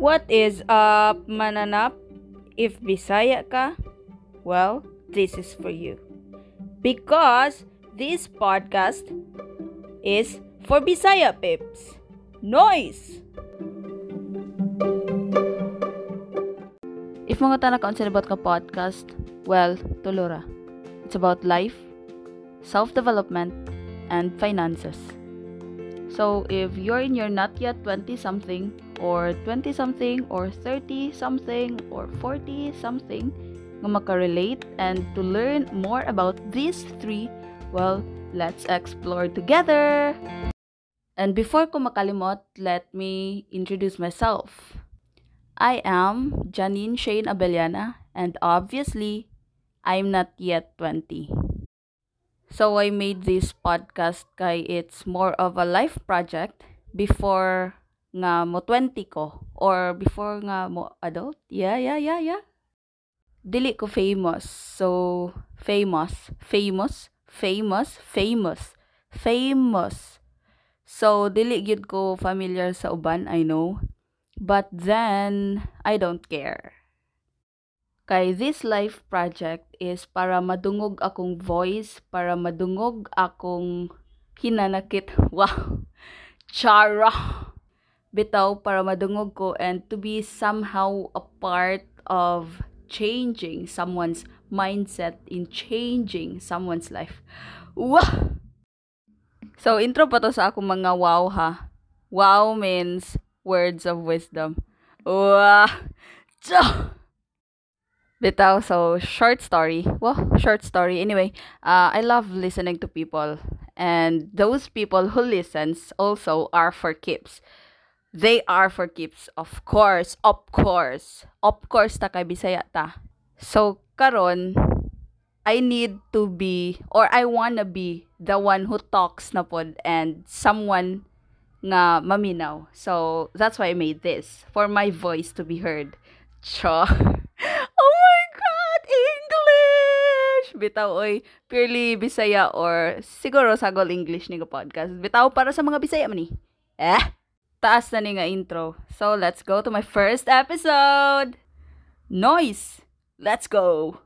What is up, mananap? If Bisaya ka, well, this is for you. Because this podcast is for Bisaya pips. Noise! If mga tanak on about ka podcast, well, tulura. It's about life, self-development, and finances. So if you're in your not yet 20 something or 20 something or 30 something or 40 something nga makarelate and to learn more about these three, well, let's explore together. And before ko makalimot, let me introduce myself. I am Janine Shane Abellana and obviously I'm not yet 20. So I made this podcast kay it's more of a life project before nga mo 20 ko or before nga mo adult. Yeah, yeah, yeah, yeah. Dili ko famous. So famous, famous, famous, famous, famous. So dili gyud ko familiar sa uban, I know. But then I don't care. Kay this life project is para madungog akong voice, para madungog akong hinanakit. Wow! Chara! Bitaw, para madungog ko and to be somehow a part of changing someone's mindset, in changing someone's life. Wow! So, intro pa to sa akong mga wow ha. Wow means words of wisdom. Wow! Chah! Bitaw, so short story. Well, short story. Anyway, uh, I love listening to people. And those people who listens also are for keeps. They are for keeps. Of course, of course. Of course, ta kay Bisaya ta. So, karon, I need to be, or I wanna be, the one who talks na pod and someone nga maminaw. So, that's why I made this. For my voice to be heard. Cha. Bitaw, oy, purely Bisaya or siguro sagol English ni podcast. Bitaw para sa mga Bisaya man ni. Eh? Taas na ni nga intro. So, let's go to my first episode! Noise! Let's go!